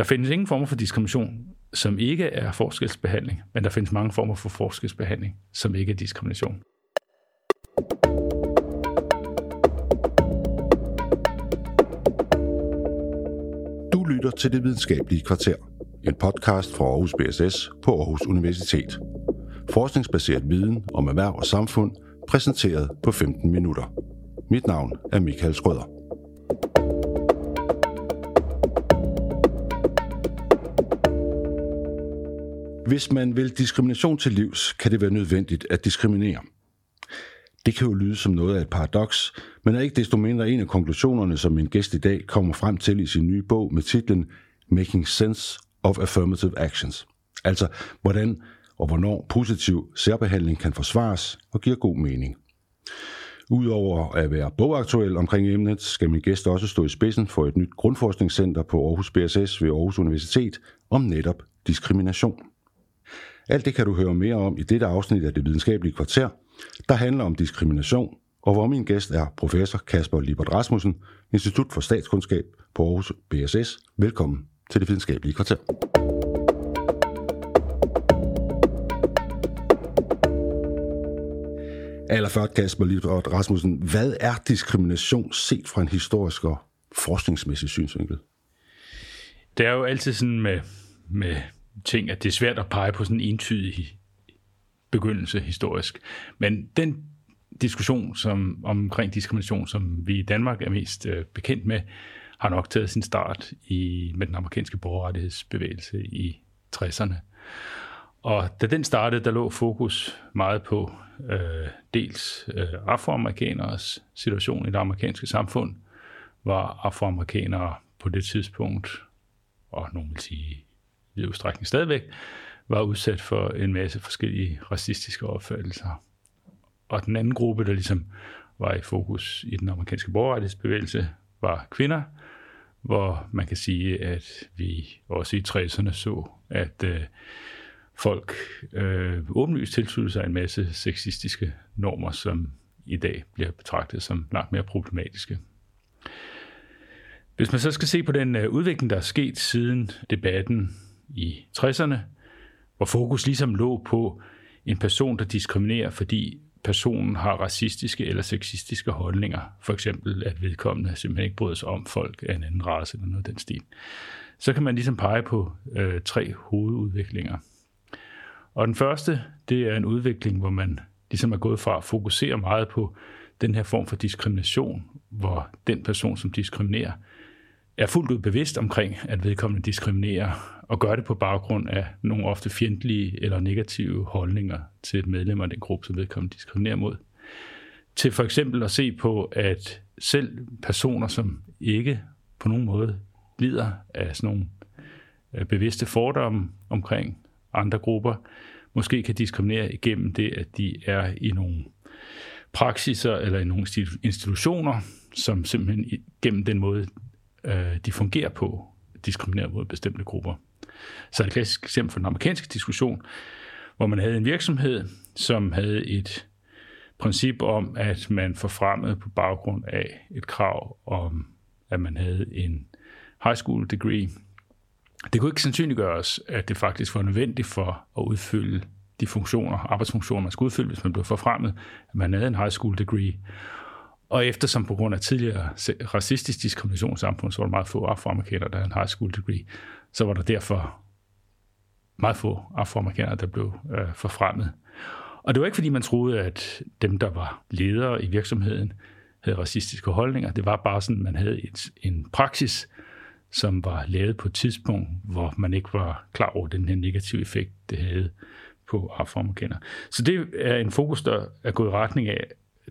Der findes ingen former for diskrimination, som ikke er forskelsbehandling, men der findes mange former for forskelsbehandling, som ikke er diskrimination. Du lytter til Det Videnskabelige Kvarter, en podcast fra Aarhus BSS på Aarhus Universitet. Forskningsbaseret viden om erhverv og samfund, præsenteret på 15 minutter. Mit navn er Michael Skrøder. Hvis man vil diskrimination til livs, kan det være nødvendigt at diskriminere. Det kan jo lyde som noget af et paradoks, men er ikke desto mindre en af konklusionerne, som min gæst i dag kommer frem til i sin nye bog med titlen Making Sense of Affirmative Actions. Altså, hvordan og hvornår positiv særbehandling kan forsvares og giver god mening. Udover at være bogaktuel omkring emnet, skal min gæst også stå i spidsen for et nyt grundforskningscenter på Aarhus BSS ved Aarhus Universitet om netop diskrimination. Alt det kan du høre mere om i dette afsnit af Det Videnskabelige Kvarter, der handler om diskrimination, og hvor min gæst er professor Kasper Libert Rasmussen, Institut for Statskundskab på Aarhus BSS. Velkommen til Det Videnskabelige Kvarter. Allerførst, Kasper Libert Rasmussen, hvad er diskrimination set fra en historisk og forskningsmæssig synsvinkel? Det er jo altid sådan med, med ting, at det er svært at pege på sådan en entydig begyndelse historisk. Men den diskussion som, omkring diskrimination, som vi i Danmark er mest øh, bekendt med, har nok taget sin start i, med den amerikanske borgerrettighedsbevægelse i 60'erne. Og da den startede, der lå fokus meget på øh, dels øh, afroamerikaneres situation i det amerikanske samfund, var afroamerikanere på det tidspunkt, og nogen vil sige i udstrækning stadigvæk, var udsat for en masse forskellige racistiske opfattelser. Og den anden gruppe, der ligesom var i fokus i den amerikanske borgerrettighedsbevægelse, var kvinder, hvor man kan sige, at vi også i 60'erne så, at øh, folk øh, åbenlyst tilsluttede sig en masse sexistiske normer, som i dag bliver betragtet som langt mere problematiske. Hvis man så skal se på den øh, udvikling, der er sket siden debatten i 60'erne, hvor fokus ligesom lå på en person, der diskriminerer, fordi personen har racistiske eller sexistiske holdninger. For eksempel, at vedkommende simpelthen ikke bryder sig om folk af en anden race eller noget af den stil. Så kan man ligesom pege på øh, tre hovedudviklinger. Og den første, det er en udvikling, hvor man ligesom er gået fra at fokusere meget på den her form for diskrimination, hvor den person, som diskriminerer, er fuldt ud bevidst omkring, at vedkommende diskriminerer, og gør det på baggrund af nogle ofte fjendtlige eller negative holdninger til et medlem af den gruppe, som vedkommende diskriminerer mod. Til for eksempel at se på, at selv personer, som ikke på nogen måde lider af sådan nogle øh, bevidste fordomme omkring andre grupper, måske kan diskriminere igennem det, at de er i nogle praksiser eller i nogle institutioner, som simpelthen gennem den måde, øh, de fungerer på, diskriminerer mod bestemte grupper. Så et klassisk eksempel fra den amerikanske diskussion, hvor man havde en virksomhed, som havde et princip om, at man forfremmede på baggrund af et krav om, at man havde en high school degree. Det kunne ikke sandsynliggøres, at det faktisk var nødvendigt for at udfylde de funktioner, arbejdsfunktioner, man skulle udfylde, hvis man blev forfremmet, at man havde en high school degree. Og eftersom på grund af tidligere racistisk diskrimination i samfundet, så var der meget få afroamerikanere, der havde en high school degree, så var der derfor meget få afroamerikanere, der blev øh, forfremmet. Og det var ikke, fordi man troede, at dem, der var ledere i virksomheden, havde racistiske holdninger. Det var bare sådan, at man havde et, en praksis, som var lavet på et tidspunkt, hvor man ikke var klar over den her negative effekt, det havde på afroamerikanere. Så det er en fokus, der er gået i retning af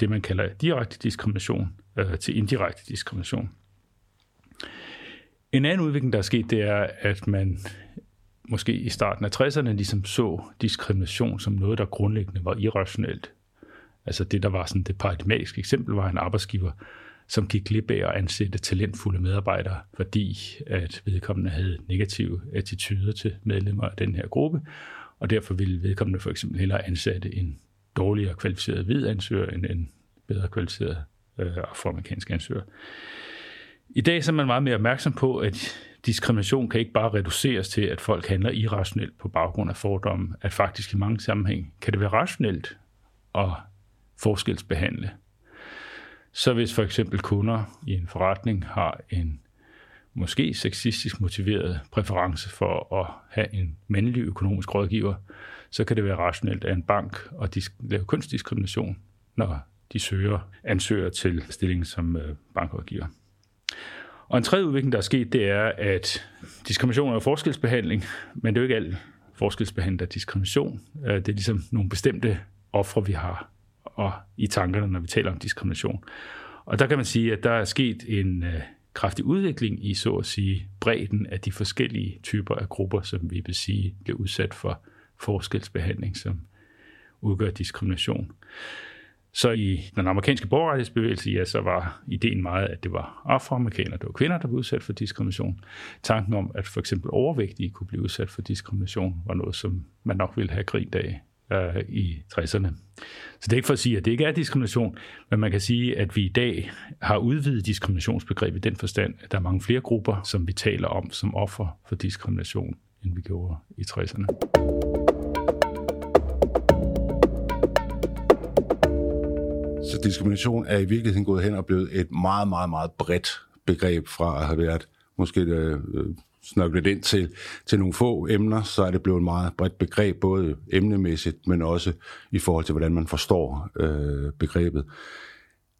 det, man kalder direkte diskrimination øh, til indirekte diskrimination. En anden udvikling, der er sket, det er, at man måske i starten af 60'erne ligesom så diskrimination som noget, der grundlæggende var irrationelt. Altså det, der var sådan det paradigmatiske eksempel, var en arbejdsgiver, som gik glip af at ansætte talentfulde medarbejdere, fordi at vedkommende havde negative attityder til medlemmer af den her gruppe, og derfor ville vedkommende for eksempel hellere ansætte en dårligere kvalificeret hvid ansøger end en bedre kvalificeret øh, afroamerikansk ansøger. I dag så er man meget mere opmærksom på, at diskrimination kan ikke bare reduceres til, at folk handler irrationelt på baggrund af fordomme, at faktisk i mange sammenhæng kan det være rationelt at forskelsbehandle. Så hvis for eksempel kunder i en forretning har en måske sexistisk motiveret præference for at have en mandlig økonomisk rådgiver, så kan det være rationelt af en bank at lave kønsdiskrimination, når de søger ansøger til stillingen som øh, bankrådgiver. Og en tredje udvikling, der er sket, det er, at diskrimination er forskelsbehandling, men det er jo ikke alt forskelsbehandling, der er diskrimination. Øh, det er ligesom nogle bestemte ofre, vi har og i tankerne, når vi taler om diskrimination. Og der kan man sige, at der er sket en øh, kraftig udvikling i, så at sige, bredden af de forskellige typer af grupper, som vi vil sige bliver udsat for forskelsbehandling, som udgør diskrimination. Så i den amerikanske borgerrettighedsbevægelse, ja, så var ideen meget, at det var afroamerikanere, det var kvinder, der blev udsat for diskrimination. Tanken om, at for eksempel overvægtige kunne blive udsat for diskrimination, var noget, som man nok ville have grint af øh, i 60'erne. Så det er ikke for at sige, at det ikke er diskrimination, men man kan sige, at vi i dag har udvidet diskriminationsbegrebet i den forstand, at der er mange flere grupper, som vi taler om som offer for diskrimination, end vi gjorde i 60'erne. Så diskrimination er i virkeligheden gået hen og blevet et meget, meget, meget bredt begreb fra at have været måske øh, øh snøglet ind til, til nogle få emner, så er det blevet et meget bredt begreb, både emnemæssigt, men også i forhold til, hvordan man forstår øh, begrebet.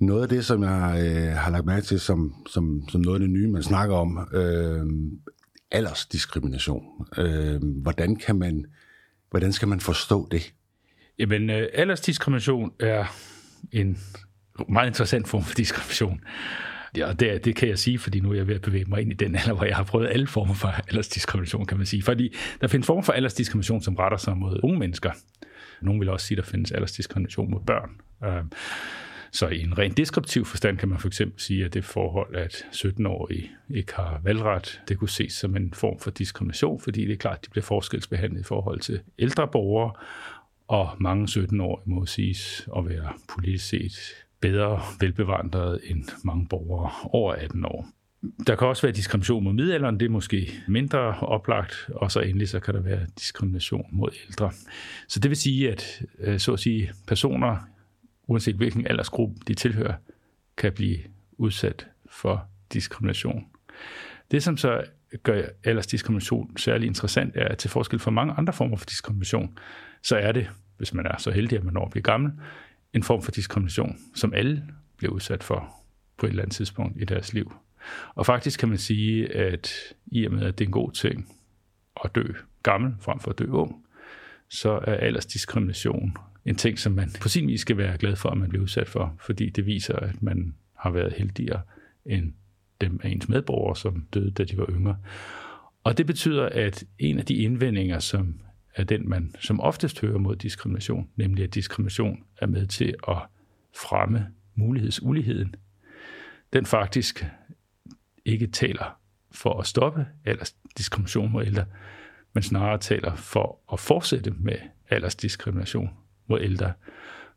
Noget af det, som jeg øh, har lagt mærke til som, som, som noget af det nye, man snakker om, øh, aldersdiskrimination. Øh, hvordan, kan man, hvordan skal man forstå det? Jamen, øh, aldersdiskrimination er en meget interessant form for diskrimination. Ja, det, det kan jeg sige, fordi nu er jeg ved at bevæge mig ind i den alder, hvor jeg har prøvet alle former for aldersdiskrimination, kan man sige. Fordi der findes former for aldersdiskrimination, som retter sig mod unge mennesker. Nogle vil også sige, at der findes aldersdiskrimination mod børn. Øhm, så i en rent deskriptiv forstand kan man for eksempel sige, at det forhold, at 17-årige ikke har valgret, det kunne ses som en form for diskrimination, fordi det er klart, at de bliver forskelsbehandlet i forhold til ældre borgere, og mange 17-årige må siges at være politisk set bedre velbevandret end mange borgere over 18 år. Der kan også være diskrimination mod middelalderen, det er måske mindre oplagt, og så endelig så kan der være diskrimination mod ældre. Så det vil sige, at øh, så at sige, personer, uanset hvilken aldersgruppe de tilhører, kan blive udsat for diskrimination. Det, som så gør aldersdiskrimination særlig interessant, er, at til forskel fra mange andre former for diskrimination, så er det, hvis man er så heldig, at man når at blive gammel, en form for diskrimination, som alle bliver udsat for på et eller andet tidspunkt i deres liv. Og faktisk kan man sige, at i og med, at det er en god ting at dø gammel frem for at dø ung, så er aldersdiskrimination en ting, som man på sin vis skal være glad for, at man bliver udsat for, fordi det viser, at man har været heldigere end dem af ens medborgere, som døde, da de var yngre. Og det betyder, at en af de indvendinger, som er den, man som oftest hører mod diskrimination, nemlig at diskrimination er med til at fremme mulighedsuligheden. Den faktisk ikke taler for at stoppe aldersdiskrimination mod ældre, men snarere taler for at fortsætte med aldersdiskrimination mod ældre.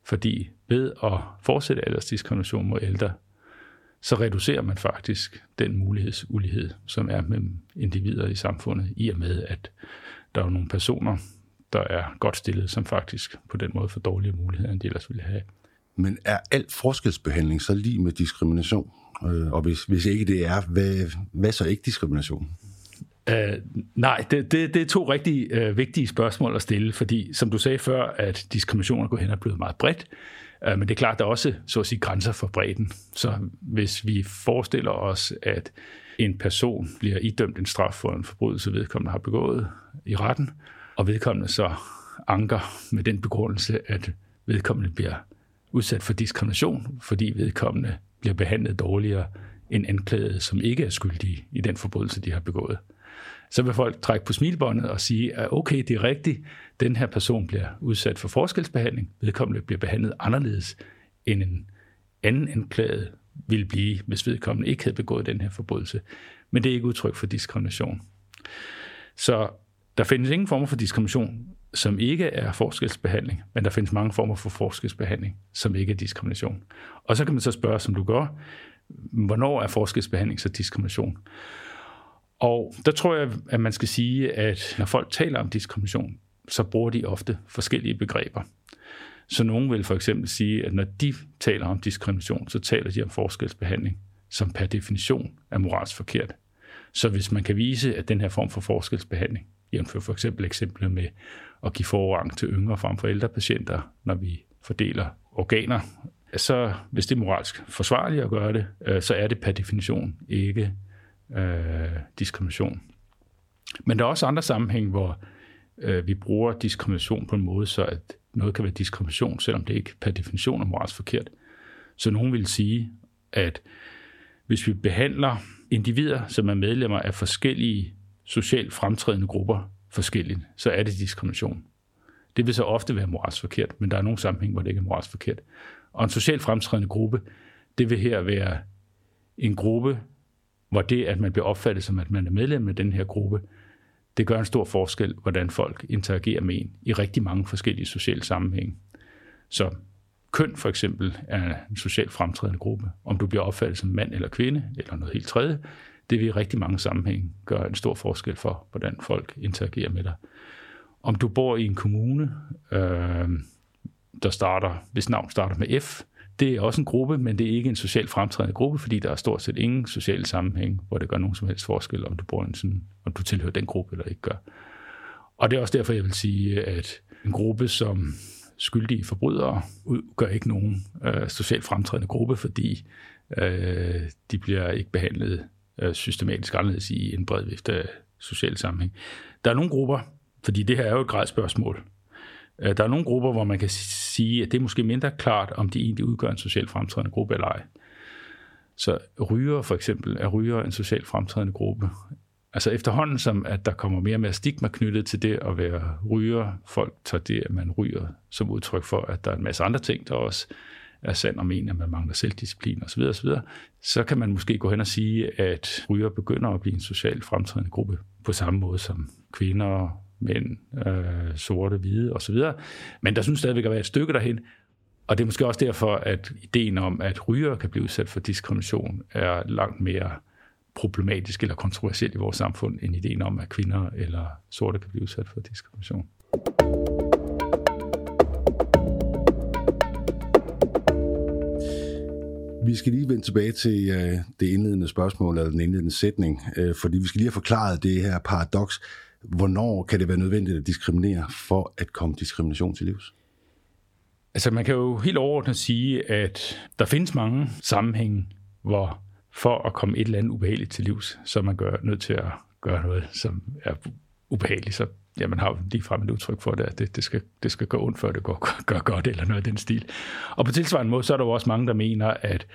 Fordi ved at fortsætte aldersdiskrimination mod ældre, så reducerer man faktisk den mulighedsulighed, som er mellem individer i samfundet, i og med at der er nogle personer, der er godt stillet, som faktisk på den måde får dårlige muligheder, end de ellers ville have. Men er alt forskelsbehandling så lige med diskrimination? Øh, og hvis, hvis ikke det er, hvad, hvad så ikke diskrimination? Uh, nej, det, det, det er to rigtig uh, vigtige spørgsmål at stille, fordi som du sagde før, at diskrimination er gået hen og blevet meget bredt, uh, men det er klart, der er også så at sige, grænser for bredden. Så hvis vi forestiller os, at en person bliver idømt en straf for en forbrydelse, vedkommende har begået i retten, og vedkommende så anker med den begrundelse, at vedkommende bliver udsat for diskrimination, fordi vedkommende bliver behandlet dårligere end anklaget, som ikke er skyldige i den forbrydelse, de har begået. Så vil folk trække på smilbåndet og sige, at okay, det er rigtigt, den her person bliver udsat for forskelsbehandling, vedkommende bliver behandlet anderledes end en anden anklaget ville blive, hvis vedkommende ikke havde begået den her forbrydelse. Men det er ikke udtryk for diskrimination. Så der findes ingen former for diskrimination, som ikke er forskelsbehandling, men der findes mange former for forskelsbehandling, som ikke er diskrimination. Og så kan man så spørge, som du gør, hvornår er forskelsbehandling så diskrimination? Og der tror jeg, at man skal sige, at når folk taler om diskrimination, så bruger de ofte forskellige begreber. Så nogen vil for eksempel sige, at når de taler om diskrimination, så taler de om forskelsbehandling, som per definition er moralsk forkert. Så hvis man kan vise, at den her form for forskelsbehandling, jævnfør for eksempel eksemplet med at give forrang til yngre frem for ældre patienter, når vi fordeler organer, så hvis det er moralsk forsvarligt at gøre det, øh, så er det per definition ikke øh, diskrimination. Men der er også andre sammenhæng, hvor øh, vi bruger diskrimination på en måde, så at noget kan være diskrimination, selvom det ikke per definition er moralsk forkert. Så nogen vil sige, at hvis vi behandler individer, som er medlemmer af forskellige socialt fremtrædende grupper forskelligt, så er det diskrimination. Det vil så ofte være moralsk forkert, men der er nogle sammenhæng, hvor det ikke er moralsk forkert. Og en socialt fremtrædende gruppe, det vil her være en gruppe, hvor det, at man bliver opfattet som, at man er medlem af den her gruppe, det gør en stor forskel, hvordan folk interagerer med en i rigtig mange forskellige sociale sammenhænge. Så køn for eksempel er en socialt fremtrædende gruppe. Om du bliver opfattet som mand eller kvinde, eller noget helt tredje, det vil i rigtig mange sammenhænge gøre en stor forskel for, hvordan folk interagerer med dig. Om du bor i en kommune, øh, der starter, hvis navn starter med F, det er også en gruppe, men det er ikke en socialt fremtrædende gruppe, fordi der er stort set ingen sociale sammenhæng, hvor det gør nogen som helst forskel, om du bor en sådan, om du tilhører den gruppe eller ikke gør. Og det er også derfor, jeg vil sige, at en gruppe som skyldige forbrydere gør ikke nogen øh, socialt fremtrædende gruppe, fordi øh, de bliver ikke behandlet øh, systematisk anderledes i en bred vifte af social sammenhæng. Der er nogle grupper, fordi det her er jo et gradspørgsmål, øh, der er nogle grupper, hvor man kan sige, at det er måske mindre klart, om de egentlig udgør en socialt fremtrædende gruppe eller ej. Så ryger for eksempel, er ryger en socialt fremtrædende gruppe? Altså efterhånden som, at der kommer mere og mere stigma knyttet til det at være ryger, folk tager det, at man ryger som udtryk for, at der er en masse andre ting, der også er sand om en, at man mangler selvdisciplin osv., osv., så kan man måske gå hen og sige, at ryger begynder at blive en socialt fremtrædende gruppe på samme måde som kvinder, mænd, øh, sorte, hvide osv. Men der synes stadigvæk at være et stykke derhen, og det er måske også derfor, at ideen om, at ryger kan blive udsat for diskrimination, er langt mere problematisk eller kontroversiel i vores samfund, end ideen om, at kvinder eller sorte kan blive udsat for diskrimination. Vi skal lige vende tilbage til øh, det indledende spørgsmål, eller den indledende sætning, øh, fordi vi skal lige have forklaret det her paradoks. Hvornår kan det være nødvendigt at diskriminere for at komme diskrimination til livs? Altså man kan jo helt overordnet sige, at der findes mange sammenhænge, hvor for at komme et eller andet ubehageligt til livs, så er man gør, nødt til at gøre noget, som er ubehageligt. Så ja, man har lige frem et udtryk for det, at det, det, skal, det skal gå ondt, før det går, gør godt, eller noget i den stil. Og på tilsvarende måde, så er der jo også mange, der mener, at,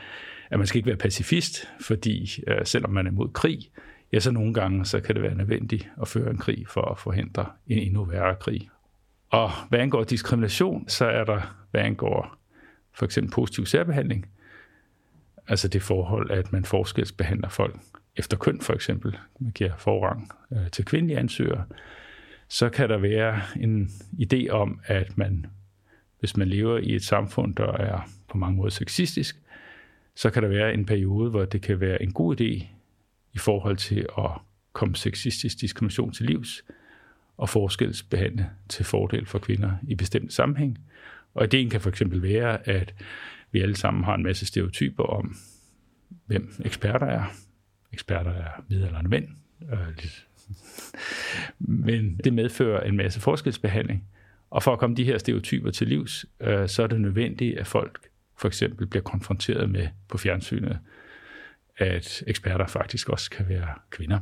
at man skal ikke være pacifist, fordi uh, selvom man er mod krig, ja, så nogle gange så kan det være nødvendigt at føre en krig for at forhindre en endnu værre krig. Og hvad angår diskrimination, så er der, hvad angår for eksempel positiv særbehandling, altså det forhold, at man forskelsbehandler folk efter køn for eksempel, man giver forrang øh, til kvindelige ansøgere, så kan der være en idé om, at man, hvis man lever i et samfund, der er på mange måder sexistisk, så kan der være en periode, hvor det kan være en god idé i forhold til at komme sexistisk diskrimination til livs og forskelsbehandle til fordel for kvinder i bestemte sammenhæng. Og ideen kan for eksempel være, at vi alle sammen har en masse stereotyper om, hvem eksperter er. Eksperter er middelalderne mænd. Øh, Men det medfører en masse forskelsbehandling. Og for at komme de her stereotyper til livs, øh, så er det nødvendigt, at folk for eksempel bliver konfronteret med på fjernsynet, at eksperter faktisk også kan være kvinder.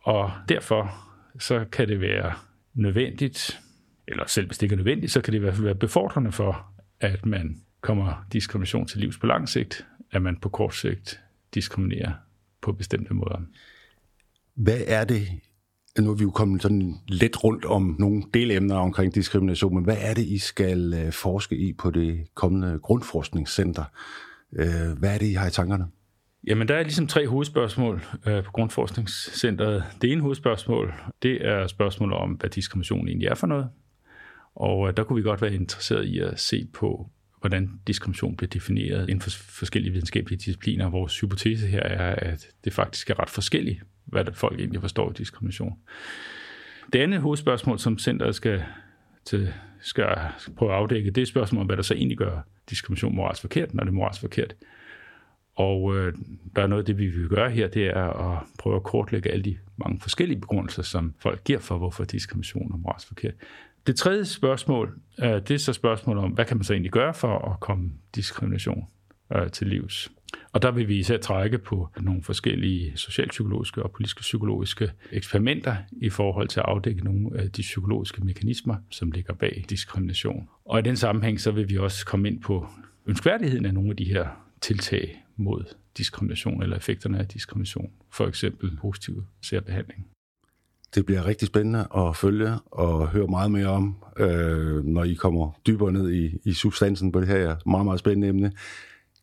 Og derfor så kan det være nødvendigt, eller selv hvis det ikke er nødvendigt, så kan det i hvert fald være befordrende for, at man kommer diskrimination til livs på lang sigt, at man på kort sigt diskriminerer på bestemte måder. Hvad er det, nu er vi jo kommet sådan lidt rundt om nogle delemner omkring diskrimination, men hvad er det, I skal øh, forske i på det kommende grundforskningscenter? Øh, hvad er det, I har i tankerne? Jamen, der er ligesom tre hovedspørgsmål øh, på Grundforskningscenteret. Det ene hovedspørgsmål, det er spørgsmålet om, hvad diskrimination egentlig er for noget. Og øh, der kunne vi godt være interesseret i at se på, hvordan diskrimination bliver defineret inden for forskellige videnskabelige discipliner. Vores hypotese her er, at det faktisk er ret forskelligt, hvad folk egentlig forstår i diskrimination. Det andet hovedspørgsmål, som centret skal, til, skal prøve at afdække, det er spørgsmålet om, hvad der så egentlig gør diskrimination moralsk forkert, når det er moralsk forkert. Og øh, der er noget af det, vi vil gøre her, det er at prøve at kortlægge alle de mange forskellige begrundelser, som folk giver for, hvorfor diskrimination er moralsk forkert. Det tredje spørgsmål, øh, det er så spørgsmålet om, hvad kan man så egentlig gøre for at komme diskrimination øh, til livs? Og der vil vi især trække på nogle forskellige socialpsykologiske og politiske psykologiske eksperimenter i forhold til at afdække nogle af de psykologiske mekanismer, som ligger bag diskrimination. Og i den sammenhæng så vil vi også komme ind på ønskværdigheden af nogle af de her tiltag mod diskrimination eller effekterne af diskrimination, for eksempel positiv særbehandling. Det bliver rigtig spændende at følge og høre meget mere om, øh, når I kommer dybere ned i, i substansen på det her meget, meget spændende emne.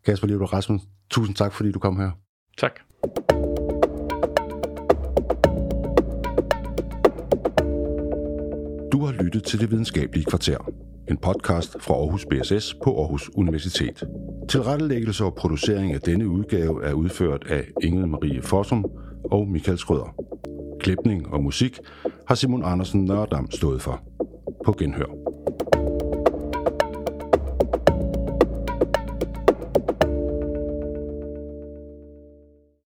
Kasper Liv Rasmus, tusind tak, fordi du kom her. Tak. Du har lyttet til Det Videnskabelige Kvarter, en podcast fra Aarhus BSS på Aarhus Universitet. Tilrettelæggelse og producering af denne udgave er udført af Inge Marie Fossum og Michael Skrøder. Klipning og musik har Simon Andersen Nørdam stået for. På genhør.